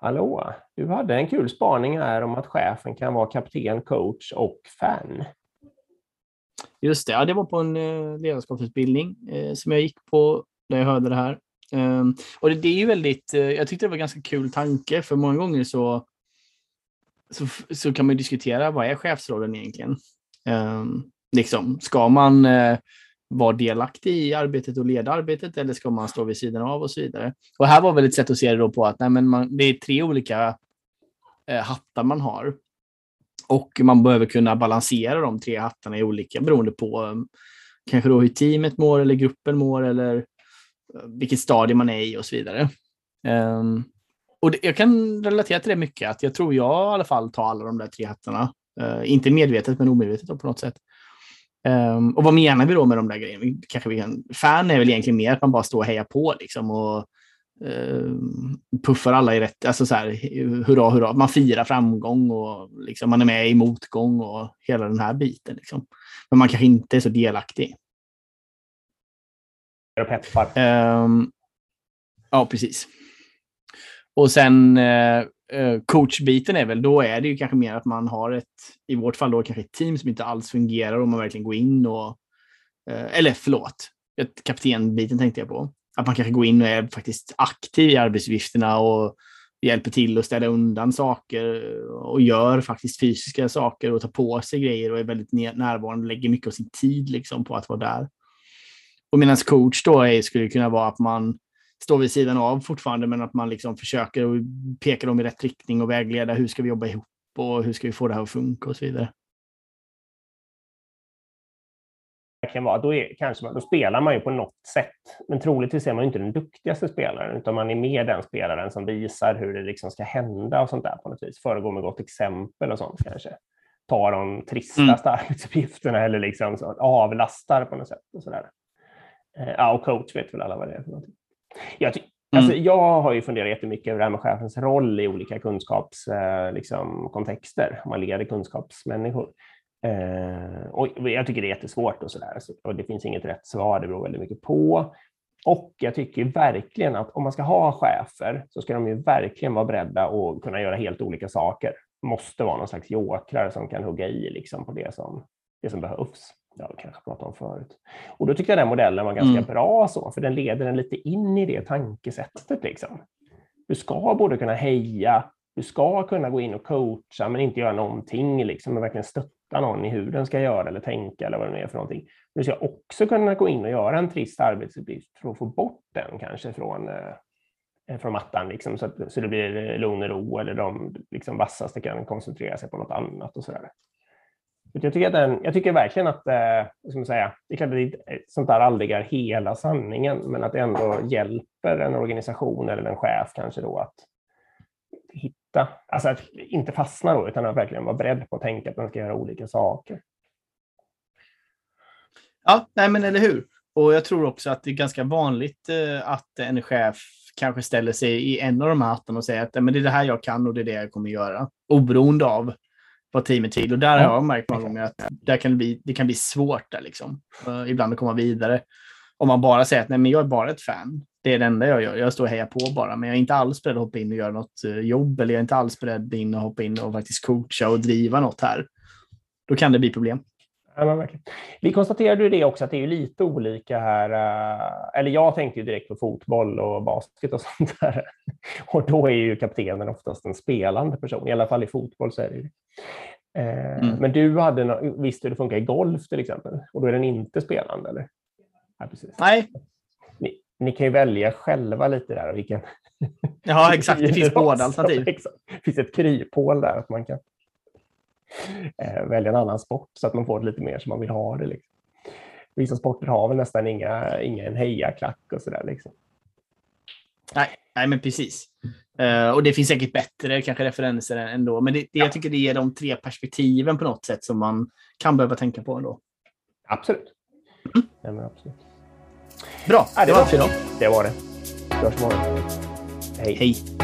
Hallå, du hade en kul spaning här om att chefen kan vara kapten, coach och fan. Just det, ja, det var på en eh, ledarskapsutbildning eh, som jag gick på när jag hörde det här. Um, och det, är ju väldigt, uh, jag tyckte det var en ganska kul tanke, för många gånger så, så, så kan man diskutera vad är chefsrollen egentligen? Um, liksom, ska man vara delaktig i arbetet och leda arbetet eller ska man stå vid sidan av och så vidare? Och här var väl ett sätt att se det då på att nej, men man, det är tre olika eh, hattar man har. Och man behöver kunna balansera de tre hattarna i olika beroende på um, kanske då hur teamet mår eller gruppen mår eller eh, vilket stadie man är i och så vidare. Um, och det, jag kan relatera till det mycket, att jag tror jag i alla fall tar alla de där tre hattarna. Uh, inte medvetet, men omedvetet på något sätt. Um, och vad menar vi då med de där grejerna? Kanske vi kan, fan är väl egentligen mer att man bara står och hejar på liksom och uh, puffar alla i rätt, alltså så här, hurra, hurra. Man firar framgång och liksom, man är med i motgång och hela den här biten. Liksom. Men man kanske inte är så delaktig och peppar. Um, ja, precis. Och sen uh, Eh, coachbiten är väl, då är det ju kanske mer att man har ett, i vårt fall då kanske ett team som inte alls fungerar och man verkligen går in och, eh, eller förlåt, kaptenbiten tänkte jag på. Att man kanske går in och är faktiskt aktiv i arbetsuppgifterna och hjälper till att ställa undan saker och gör faktiskt fysiska saker och tar på sig grejer och är väldigt närvarande och lägger mycket av sin tid liksom på att vara där. Och medan coach då är, skulle kunna vara att man står vid sidan av fortfarande, men att man liksom försöker och pekar dem i rätt riktning och vägleda. Hur ska vi jobba ihop och hur ska vi få det här att funka och så vidare. Då, är, kanske man, då spelar man ju på något sätt, men troligtvis är man inte den duktigaste spelaren, utan man är mer den spelaren som visar hur det liksom ska hända och sånt där på något vis. Föregår med gott exempel och sånt kanske. Tar de tristaste mm. arbetsuppgifterna eller liksom avlastar på något sätt. Och så där. Eh, ja, och coach vet väl alla vad det är för någonting. Jag, mm. alltså, jag har ju funderat jättemycket över det här med chefens roll i olika kunskapskontexter, liksom, om man leder kunskapsmänniskor. Eh, och jag tycker det är jättesvårt och sådär. Och det finns inget rätt svar, det beror väldigt mycket på. Och jag tycker verkligen att om man ska ha chefer så ska de ju verkligen vara beredda att kunna göra helt olika saker. Måste vara någon slags jokrar som kan hugga i liksom på det som, det som behövs vi kanske pratat om förut. Och då tyckte jag den modellen var ganska mm. bra, så, för den leder en lite in i det tankesättet. Liksom. Du ska både kunna heja, du ska kunna gå in och coacha, men inte göra någonting, liksom, men verkligen stötta någon i hur den ska göra eller tänka eller vad det nu är för någonting. Du ska också kunna gå in och göra en trist arbetsuppgift för att få bort den kanske från, eh, från mattan, liksom, så, att, så det blir lugn och ro eller de liksom, vassaste kan koncentrera sig på något annat och sådär. Jag tycker, att den, jag tycker verkligen att, eh, ska man säga, det är klart att sånt där aldrig är hela sanningen, men att det ändå hjälper en organisation eller en chef kanske då att hitta, alltså att inte fastna då, utan att verkligen vara beredd på att tänka att man ska göra olika saker. Ja, nej men eller hur? Och jag tror också att det är ganska vanligt eh, att en chef kanske ställer sig i en av de här hattarna och säger att men det är det här jag kan och det är det jag kommer göra. Oberoende av vad teamet vill. Och där har jag märkt många gånger att där kan det, bli, det kan bli svårt där liksom. Uh, ibland att komma vidare. Om man bara säger att nej, men jag är bara ett fan. Det är det enda jag gör. Jag står och hejar på bara, men jag är inte alls beredd att hoppa in och göra något uh, jobb. Eller jag är inte alls beredd in att hoppa in och faktiskt coacha och driva något här. Då kan det bli problem. Vi konstaterade ju det också att det är lite olika här. Uh, eller jag tänkte ju direkt på fotboll och basket och sånt där. Och då är ju kaptenen oftast en spelande person. I alla fall i fotboll så är det ju Eh, mm. Men du hade visste hur det funkar i golf till exempel och då är den inte spelande eller? Ja, precis. Nej. Ni, ni, kan ju välja själva lite där vilken. Ja, exakt. Det finns båda alternativ. Det finns ett kryphål där att man kan eh, välja en annan sport så att man får det lite mer som man vill ha det. Liksom. Vissa sporter har väl nästan inga, ingen hejaklack och sådär. Liksom. Nej, nej, men precis. Uh, och det finns säkert bättre kanske referenser ändå, men det, det, ja. jag tycker det ger de tre perspektiven på något sätt som man kan behöva tänka på ändå. Absolut. Mm. Ja, men absolut. Bra, ja, det, det var för idag. Det var det. Vi hörs imorgon. Hej. Hej.